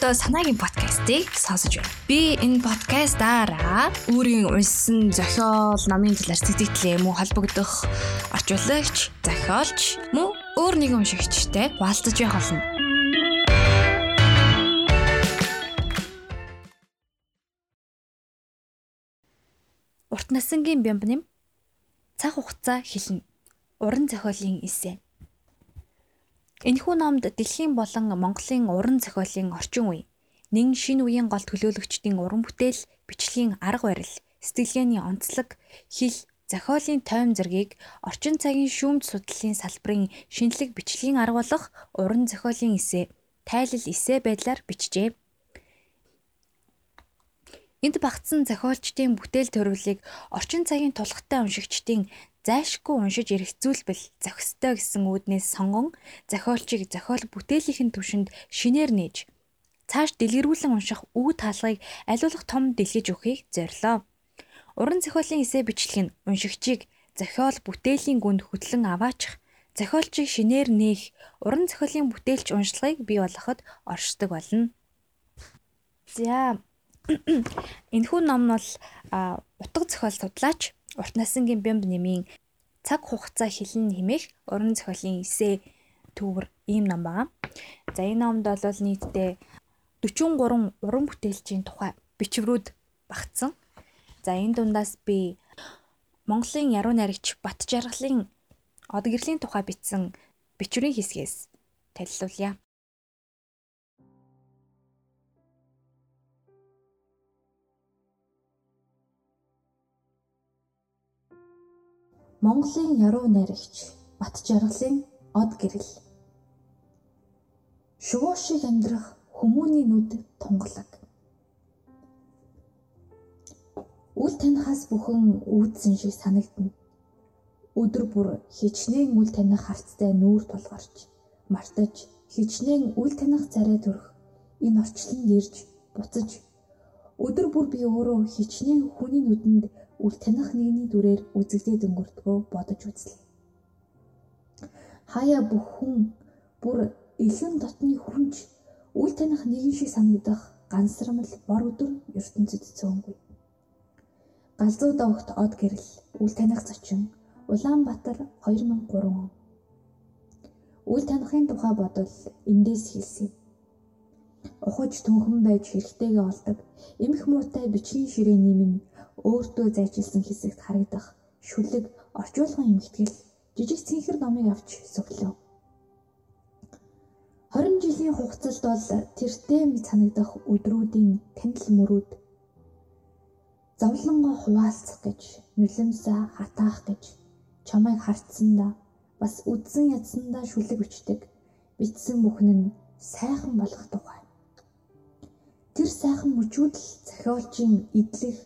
одоо санаагийн подкастыг сонсож байна. Би энэ подкастаараа өөрийн уншсан зохиол, номын талаар сэтгэлээ мөн холбогдох орчуулагч, зохиолч мөн өөр нэгэн уншигчтай хуваалцаж явах болно. Урт насангийн бямбным цаг хугацаа хэлнэ. Уран зохиолын эсэ. Энэхүү номд дэлхийн болон Монголын уран зохиолын орчин үе, нэн шинэ үеийн гол төлөөлөгчдийн уран бүтээл, бичлэгийн арга барил, сэтгэлгээний онцлог, хэл, зохиолын тойм зэргийг орчин цагийн шүүмж судлалын салбарын шинэлэг бичлэгийн арга болох уран зохиолын эсэ, тайлал эсэ байдлаар бичжээ. Энд багтсан зохиолчдын бүтээл төрөлийг орчин цагийн тулхтай уншигчдын зайлшгүй уншиж ирэх зүйлбэл зохистой гэсэн үүднээс сонгон зохиолчийг зохиол бүтээлийнхэн түвшинд шинээр нээж цааш дэлгэрүүлэн унших үг таалгыг аливаалах том дэлгэж өгөхийг зорилоо. Уран зохиолын эсэ бичлэг нь уншигчийг зохиол бүтээлийн гүнд хөтлөн аваачих, зохиолчийг шинээр нээх, уран зохиолын бүтээлч уншлагыг бий болгоход оршдог болно. За энэхүү ном бол утга зохиол судлаач урт насангийн бямб нэмийн цаг хугацаа хэлэн нэмэх уран зохиолын эсэ төвөр ийм ном байна. За энэ номд бол нийтдээ 43 уран бүтээлчийн тухай бичвэрүүд багтсан. За энэ дундаас би Монголын яруу найрагч Бат жаргалын од гэрлийн тухай бичсэн бичвэрийн хэсгээс танилцуулъя. Монголын яруу найрагч Бат жаргалын од гэрэл. Шувуу шиг амьдрах хүмүүний нүд тунгалаг. Үл танихаас бүхэн үүдсэн шиг санагдана. Өдөр бүр хичнээн үл таних харцтай нүүр тулгарч, мартаж хичнээн үл таних царай төрөх энэ орчлон ирж буцаж өдөр бүр би өөрөө хичнээн хүний нүдэнд үл таних нэгний дүрээр үзэгдээд өнгөртгөө бодож үзлээ. Хаяа бүх хүн бүр илэн дотны хүнч үл таних нэгэн шиг санагдах гансрамл бор өдөр ертөнцид цөөнгүй. Галзуу давхт од гэрэл үл таних зочин Улаанбаатар 2003 он. Үл танихын тухай бодвол эндээс хэлсэн. Ухаж түнхэн байж хэрэгтэйгээ олдог эмх муутай бичгийн ширээний минь өөртөө зайчилсан хэсэгт харагдах шүлэг орчуулгын эмхтгэл жижиг цэнхэр номыг авч сөглөө. 20 жилийн хугацаанд бол тэртээ мэд санагдах өдрүүдийн танил мөрүүд зовлонгоо хуваалцах гэж нулимсаа хатаах гэж чамайг харцсандаа бас үдсэн ядсандаа шүлэг бичдэг бичсэн бүхэн нь сайхан болох тухай. Тэр сайхан мөчүүд л зохиолчийн идэлх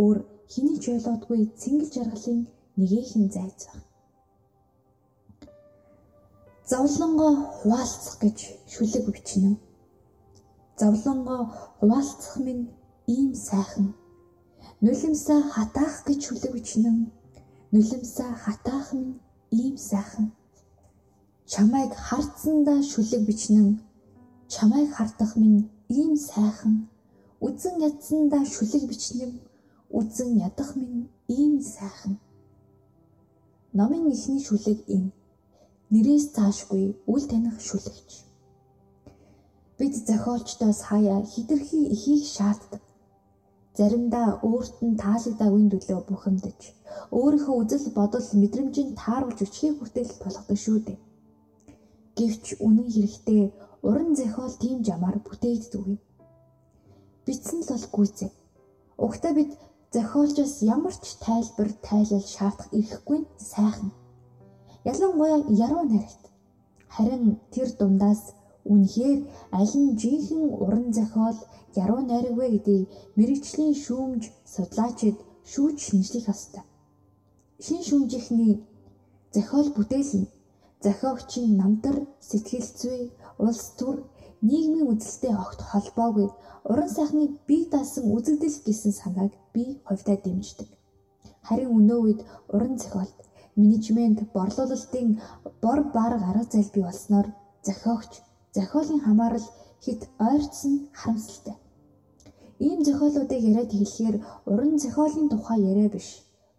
өөр хэний ч ойлгоодгүй цэнгэл жаргалын нэгэн зайц баг. Зовлонгоо хуваалцах гэж шүлэг бичнэ. Зовлонгоо хуваалцах минь ийм сайхан. Нулимсаа хатаах гэж шүлэг бичнэ. Нулимсаа хатаах минь ийм сайхан. Чамайг харцсандаа шүлэг бичнэ. Чамайг хардах минь ийм сайхан. Үзэн ядсандаа шүлэг бичнэ үзэн ядах минь ийм сайхан. Номын ихний шүлэг энэ. Нэрээс цаашгүй үл таних шүлэгч. Бид зохиолчдоос хаяа хитрхи ихийг шаарддаг. Заримдаа өөрт нь таалагдаагүй төлөө бухимдаж, өөрийнхөө үзэл бодол мэдрэмжинд тааруулж өчхийг хүртэл тулгадаг шүү дээ. Гэвч үнэн хэрэгтээ уран зохиол тийм жамаар бүтээгддэг. Бичсэн л бол гүйцээ. Угтаа бид зохиолчоос ямар ч тайлбар тайлал шаардах эрхгүй сайхан. Ялангуяа яруу найрагт. Харин тэр дундаас үнэхээр аль нь жинхэнэ уран зохиол яруу найраг вэ гэдгийг мэрэгчлийн шүүмж судлаачид шүүж шинжлэх ёстой. Шин шүүмжийнхний зохиол бүтээл нь зохиогчийн намтар, сэтгэл зүй, улс төр, нийгмийн үзэлтэй огт холбоогүй уран сайхны бие даасан үзэгдэл гэсэн санааг би хувьдаа дэмждэг. Харин өнөө үед уран зохиолт, менежмент, борлуулалтын бор бараг арга зал бий болсноор зохиогч, зохиолын хамаарал хит ойрцсон харамсалтай. Ийм зохиолуудыг яриад хэлэхээр уран зохиолын тухай яриа биш.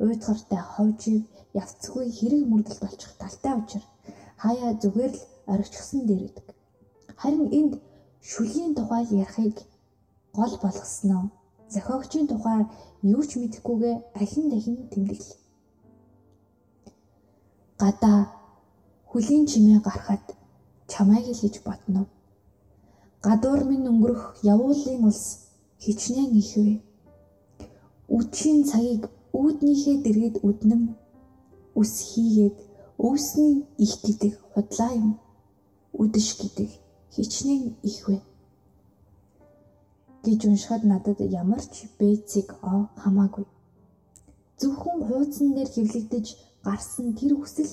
Уйтгартай ховжиг явцгүй хэрэг мөрдөл болчих талтай учир хаяа зүгээр л орчихсон дэрдэг. Харин энд шүлийн тухай ярихыг гол болгосноо зохиогчийн тухай юу ч мэдэхгүйгээ ахин дахин тэмдэглэв. Гадаа хүлийн чимээ гарахад чамайг л гэж бодно. Гадуур минь өнгөрөх явуулын улс хичнээн ихвэ. Үчийн цагийг үүднийхээ дэргэд үднэм үс хийгээд өвсний их гэдэг худлаа юм. Үдэш гэдэг хичнээн ихвэ гэж уншихад надад ямар ч бэцэг о хамаагүй. Зөвхөн хуудсан дээр хэвлэгдэж гарсан тэр хүсэл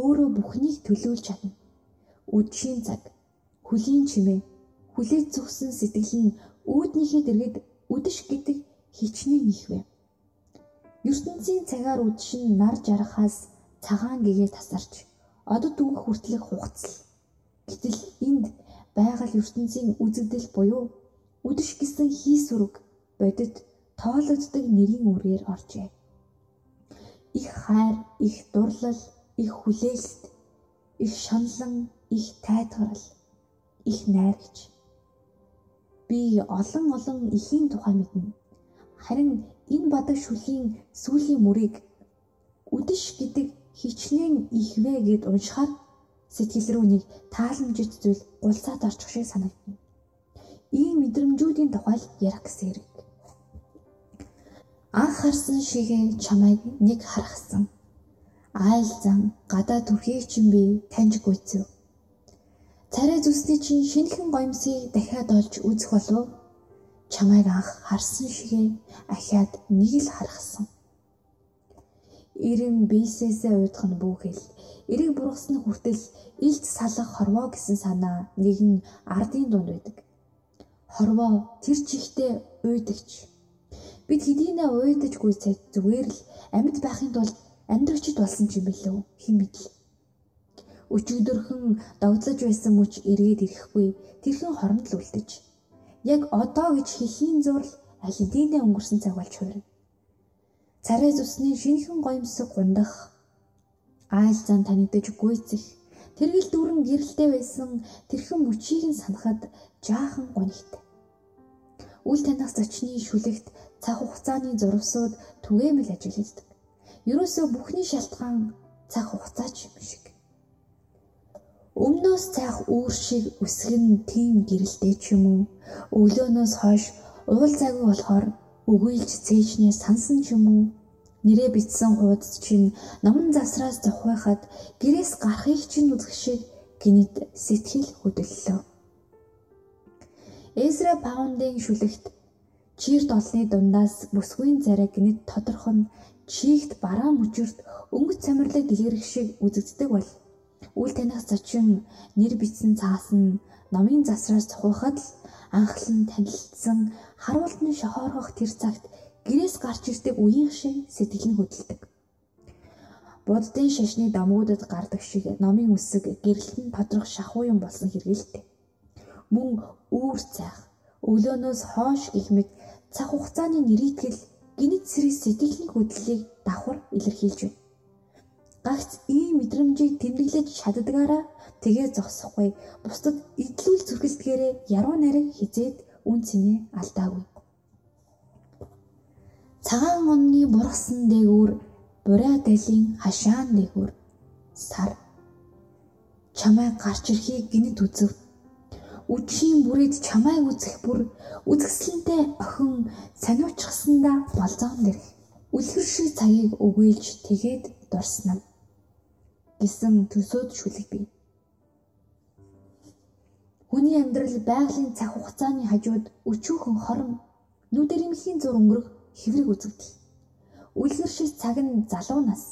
өөрөө бүхнийг төлөөлж чадна. Үдшийн цаг, хүлийн чимээ, хүлээж зүгсэн сэтгэл нь үүднийхээ дэргэд үдэш гэдэг хичнээн ихвэ. ертөнцийн цагаар үдшин нар жарахаас цагаан гэгээ тасарч одод үгэх хүртэлх хугацал. Гэтэл энд байгаль ертөнцийн үзэгдэл буюу үдэш гэсэн хийсвэрг бодит тоологддог нэрийн үрээр оржээ. Их хайр, их дурлал, их хүлээлт, их шаналн, их тайтгарал, их найрагч. Би олон олон ихийн тухай мэднэ. Харин энэ бадаг шүлийн сүүлийн мөрийг үдэш гэдэг хичнээн ихвэ гэд уншихаар сэтгэл рүү нэг тааламжит зүйл гулцаад орчих шиг санагдана. Ийм мэдрэмжүүдийн тухай ярих гэсэн хэрэг. Анх харсан шигээ чамайг нэг харахсан. Айл зан гадаа төрхийг чинь би таньж гүйцэв. Царай зүсний чинь шинхэн гоёмсыг дахиад олж үзэх болов чамайг анх харсан шигээ ахиад нэг л харахсан. Ирэн бийсээсээ уйдах нь бүхэл. Эрэг бургасны хүртэл илт салах хорвоо гэсэн санаа нэгэн ардын дунд байдаг. Хорвоо тэр чихтэй уйдагч. Бид хэдийнэ уйдаж гүйцээд зүгээр л амьд байхын тулд амьдрагчд болсон ч юм билүү хэн мэдл. Өчигдөрхөн догдлож байсан мөч эргээд ирэхгүй тэрхэн хоронд л үлдэж. Яг одоо гэж хэлхийн зурл аль хэдийнэ өнгөрсөн цаг болж хуурна. Царай зүсний шинхэн гоёмсог гундах айл зан танигдаж гүйцэх тэргэл дүүрэн гэрэлтэй байсан тэрхэн мөчийг нь санахад жаахан гонигтай. Үл таних зочны шүлэгт цаг хугацааны зурвсууд түгээмэл ажилладаг. Ерөөсөө бүхний шалтгаан цаг хугацаач юм шиг. Өмнөөс цайх үүр шиг үсгэн тийм гэрэлтэй ч юм уу. Өглөөнөөс хойш уул цаггүй болохоор өгөөлж цээжнээ сансан ч юм уу. Нэрээ битсэн хуудас чинь номон засраас зовхойхад гэрээс гарахыг чинь үзэх шиг гинэд сэтгэл хөдлөлөө. Эзра Паундын шүлэгт чирт олны дундаас бүсгүйн царай гинэд тодорхой нь чигт бараа мөчөрт өнгөц цамирлаг дэлгэрэх шиг үзэгддэг бол үл таних зочин нэр бичсэн цаас нь номын засраас цохоход л анхлан танилцсан харуултны шохоорхох тэр цагт гэрээс гарч ирдэг үеийн шиг сэтгэл нь хөдөлдөг. Буддын шашны дамгуудад гардаг шиг номын үсэг гэрэлтэн тодрох шахуу юм болсон хэрэгэлтэй. Мөн үүр цайх өглөөнөөс хоош гих мэт цаг хугацааны нэрийтгэл гинэт сэрэг сэтгэлийн хөдлөлийг давхар илэрхийлж байна. Гагц ийм мэдрэмжийг тэмдэглэж чаддгаараа тэгээ зогсохгүй бусдад идлүүл зүрхэлдгээрээ яруу нарыг хизээд үн цэнэ алдаагүй. Цагаан онны бургасан дээгүүр бураа далийн хашаан дээгүүр сар чамай гарч ирэхийг гинэд үзв үдшийн бүрээд чамайг үзэх бүр үзэсгэлэнтэй охин сониучсандаа болзоон дэрх. Үлгэр шиг цагийг өгөөлж тэгээд дурснаа гэсэн төсөөд шүлэг бий. Хүний амьдрал байгалийн цаг хугацааны хажууд өчүүхэн хорон нүдэрэмхийн зур өнгөрөх хэврэг үзэгдэл. Үлгэр шиг цаг нь залуу нас.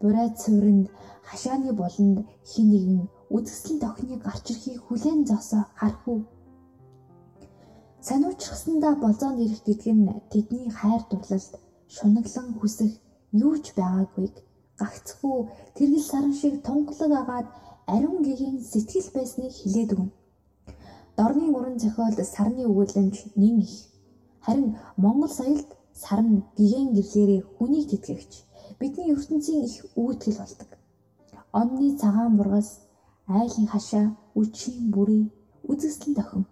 Бурайд цувранд хашааны болонд хин нэгэн үзэсгэлэн тохны гарч ирэхийг хүлээн зогсоо харах уу. Сануучрахсандаа болзоонд ирэх гэдг нь тэдний хайр дурлалд шунаглан хүсэх юу ч байгаагүйг гагцгүй тэргэл саран шиг тунгалаг агаад ариун гэгийн сэтгэл байсныг хилээд өгнө. Дорны уран зохиол сарны өгүүлэмж нэн их. Харин Монгол соёлд сар нь гигэн гэрлээрээ хүнийг тэтгэгч бидний ертөнцийн их үүтгэл болдог. Онны цагаан бургас, айлын хашаа, үчийн бүрий, үзэсгэлэн дохин.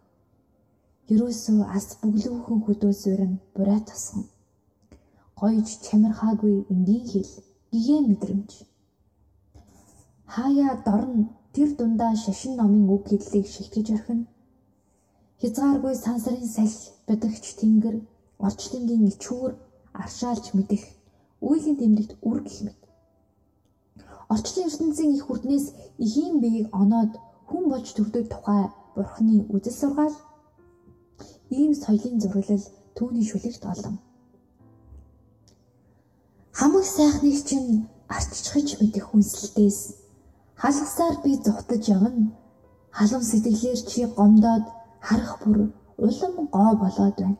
Ерөөсөө ас бүглүүхэн хөдөө суурин бурай тосгон. Гойж чамирхаагүй энгийн хэл, гигэн мэдрэмж. Хаяа дорн тэр дундаа шашин номын үг хэллийг шилтгэж орхино. Хязгааргүй сансарын салхи, бядагч тэнгэр, орчлонгийн ичүүр аршаалж мэдэх үеийн тэмдэгт үр гэх мэт. Орчлон ертөнцийн их хүрднээс ихийн биеийг оноод хүн болж төрдөг тухай бурхны үжил сургаал ийм соёлын зураглал түүний шүлэгт олон. Хамаг сайхныг чинь арччихж мэдэх хүнсэлтээс халахсаар би зүхтаж явна. Халам сэтгэлээр чи гомдоод харах бүр улам гоо болоод байна.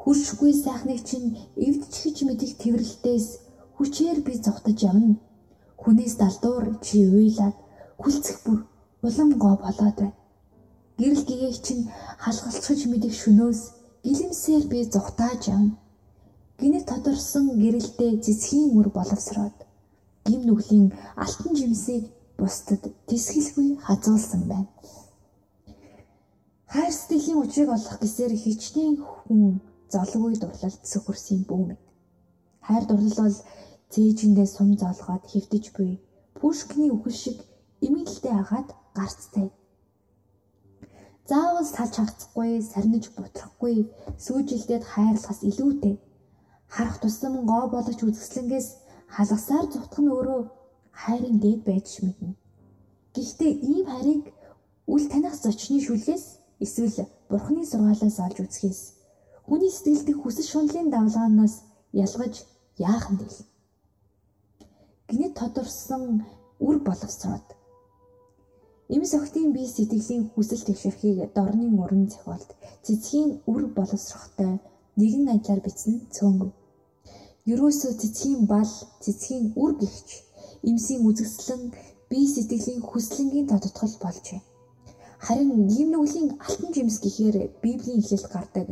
Хүршгүй сайхныг чинь эвдчихэж мэдих тэрэлтээс хүчээр би зовтож явна. Хүнээс далдуур чи уйлаад хүлцэх бүр улам гоо болоод байна. Гэрэл гэгээг чинь халгалцаж мэдих шөнөөс гэлэмсээр би зүхтааж явна. Гинэ тодорсон гэрэлдээ цэцгийн үр боловсроод гим нүглийн алтан жимсийг бусдад тисгэлгүй хазуулсан байна. Хайр сэтгэлийн учрыг олох гэсээр хичнээн хүн золгүй дурлалд сөхөрсөн бүү мэд. Хайр дурлал бол цээжиндээ сум зоолгоод хэвтэж буй Пушкиний үхэл шиг эмгэлтэй агаад гарцтай. Заавал салж хагцахгүй, сарниж бутрахгүй, сүүжилдээд хайрлахаас илүүтэй. Харах тусам гоо болгож үзэсгэлэнгээс халгасаар зүтгах нь өөрөө хайрын дээд байж мэднэ. Гэхдээ ийм хайрыг үл таних зочны шүлгээс эсвэл бурхны сургаалаас олж үзэхээс Хүний сэтгэл дэх хүсэл шунлын давлгаанаас ялгаж яахан дээл. Гинэт тодорсон үр боловсроод Эмс охтын бие сэтгэлийн хүсэл тэгшэрхийг дорны мөрөн зохиолд цэцгийн үр боловсрохтой нэгэн адилаар бичсэн цөөнгүй. Ерөөсөө цэцгийн бал, цэцгийн үр гихч эмсийн үзэсгэлэн бие сэтгэлийн хүслэнгийн тодтгол болжээ. Харин ийм нүглийн алтан жимс гэхээр Библийн иhlэлд гардаг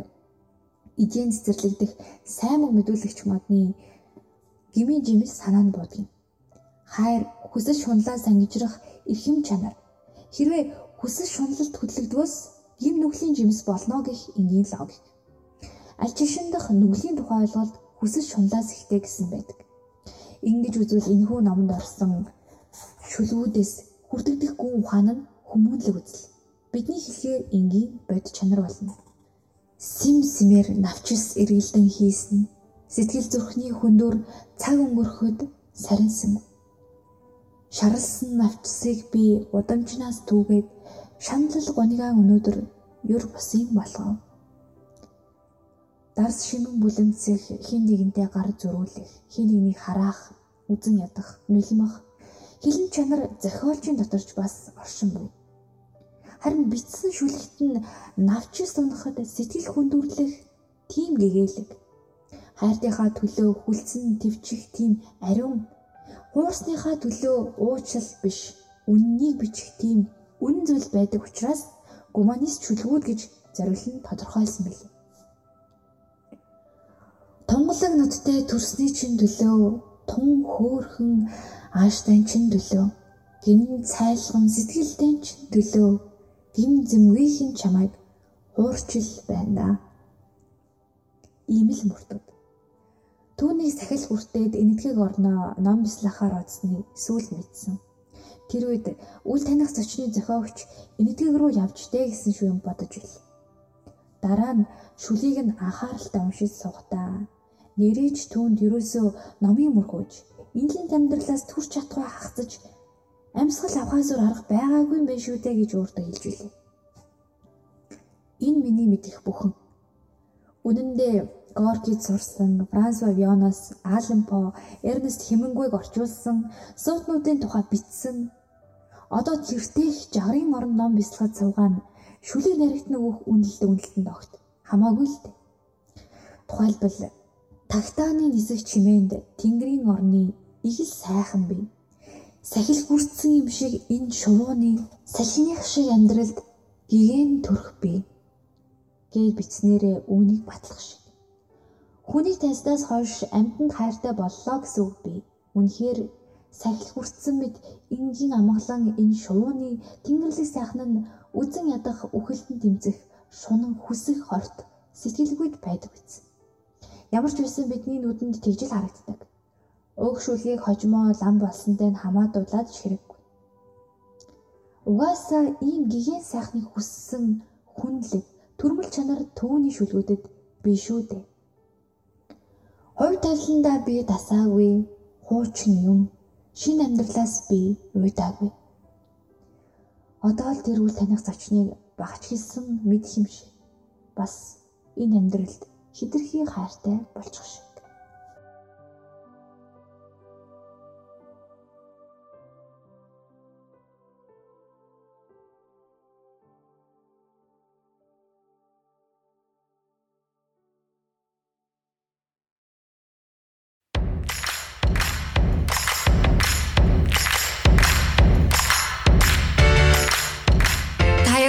эдийн цэцэрлэгдэх сайн мөн мэдүүлэгч модны гмийн жимс санаа нь буудгийг. Хайр хүсэл шунлаа сангижрах эрхэм чанар. Хэрвээ хүсэл шунлалд хөдлөгдвөөс гим нүглийн жимс болно гэх энгийн логик. Аль чишиндх нүглийн тухай ойлголт хүсэл шунлаас ихтэй гэсэн байдаг. Ингэж үзвэл энэхүү номонд орсон шүлгүүдээс хүртэгдэх гүн ухаан нь хүмүүнлэг үзэл. Бидний хэлхээр энгийн бод чанар болно сим симээр навчис эргэлдэн хийсэн сэтгэл зүрхний хөндөр цаг өнгөрөхөд саринсан шаралсан навчсыг би удамжнаас түүгээд шаналл гонигаан өнөөдөр юр бусын болгов дарс шимэн бүлэмцэх хин нэгэнтэй гар зөрүүлэх хин нэгнийг хараах үзэн ядах нулимах хилэн чанар зохиолчийн доторч бас оршин буй Харин бичсэн шүлэгт нь навчис унахад сэтгэл хүндүрлэх тийм гэгээлэг. Хайртынхаа төлөө хүлцэн твчих тийм ариун. Хуурсныхаа төлөө уучлал биш, үннийг бичих тийм үнэн зүйл байдаг учраас гуманист шүлгүүд гэж зориулн тодорхойлсон мэл. Тонголог нуттай төрсний чин төлөө тун хөөхөн ааштай чин төлөө гин цайлган сэтгэлтэй чин төлөө гим зэмгийнхэн чамайг хуурчил байна. Ийм л мөртөд. Түүний сахил хүртээд энэтхэг орноо ном бислахаар одсныг сүүл мэдсэн. Тэр үед үл таних зочны зохиогч энэтхэг рүү явж дээ гэсэн шүү юм бодож ил. Дараа нь шүлийг нь анхааралтай уншиж суугатаа. Нэрэж түүнд ерөөсөө номын мөрхөөж энэлийн амьдралаас төрч чадхаа хагцаж амьсгал авахаас өөр арга байгаагүй юм байна шүү дээ гэж өөртөө хэлж билээ. Энэ миний мэдих бүхэн. Үнэн дээр Горкид сурсан, Франсва Вионоос, Ален По, Эрнест Хемингуйг орчуулсан суутнуудын тухай бичсэн. Одоо тэртех жагрын орон ном бясалгад суугаан шүлэг наригт нөгөөх үнэлт үнэлтэнд огт хамаагүй л дээ. Тухайлбал тагтааны нисэх чимээнд Тэнгэрийн орны игэл сайхан бий сахил хүртсэн юм шиг энэ шувууны салхиных шиг амьдралд гэгэн төрөх бий гэж бичснээрээ үүнийг батлах шиг. Хүний таньснаас хойш амьтанд хайртай боллоо гэсэн үг бий. Үнэхээр сахил хүртсэн мэд энгийн амгалан энэ шувууны тэнгэрлэг сайхан нь үзэн ядах үхэлтэн тэмцэх шунан хүсэх хорт сэтгэлгүйд байдаг биз. Ямар ч байсан бидний нүдэнд тэгжил харагддаг. Өг шүлгийг хожимоо лам болсонтой нь хамаадуулаад хэрэггүй. Угаасаа ийм гигэн сайхныг хүссэн хүнлэг төрмөл чанар төвөний шүлгүүдэд биш шүү дээ. Хувь тавиландаа би дасаагүй хуучин юм шин амьдралаас би уйдаагүй. Одоо л тэр үл таних зочныг багч хэлсэн мэдх юм шиг. Бас энэ амьдралд хитрхи хайртай болчих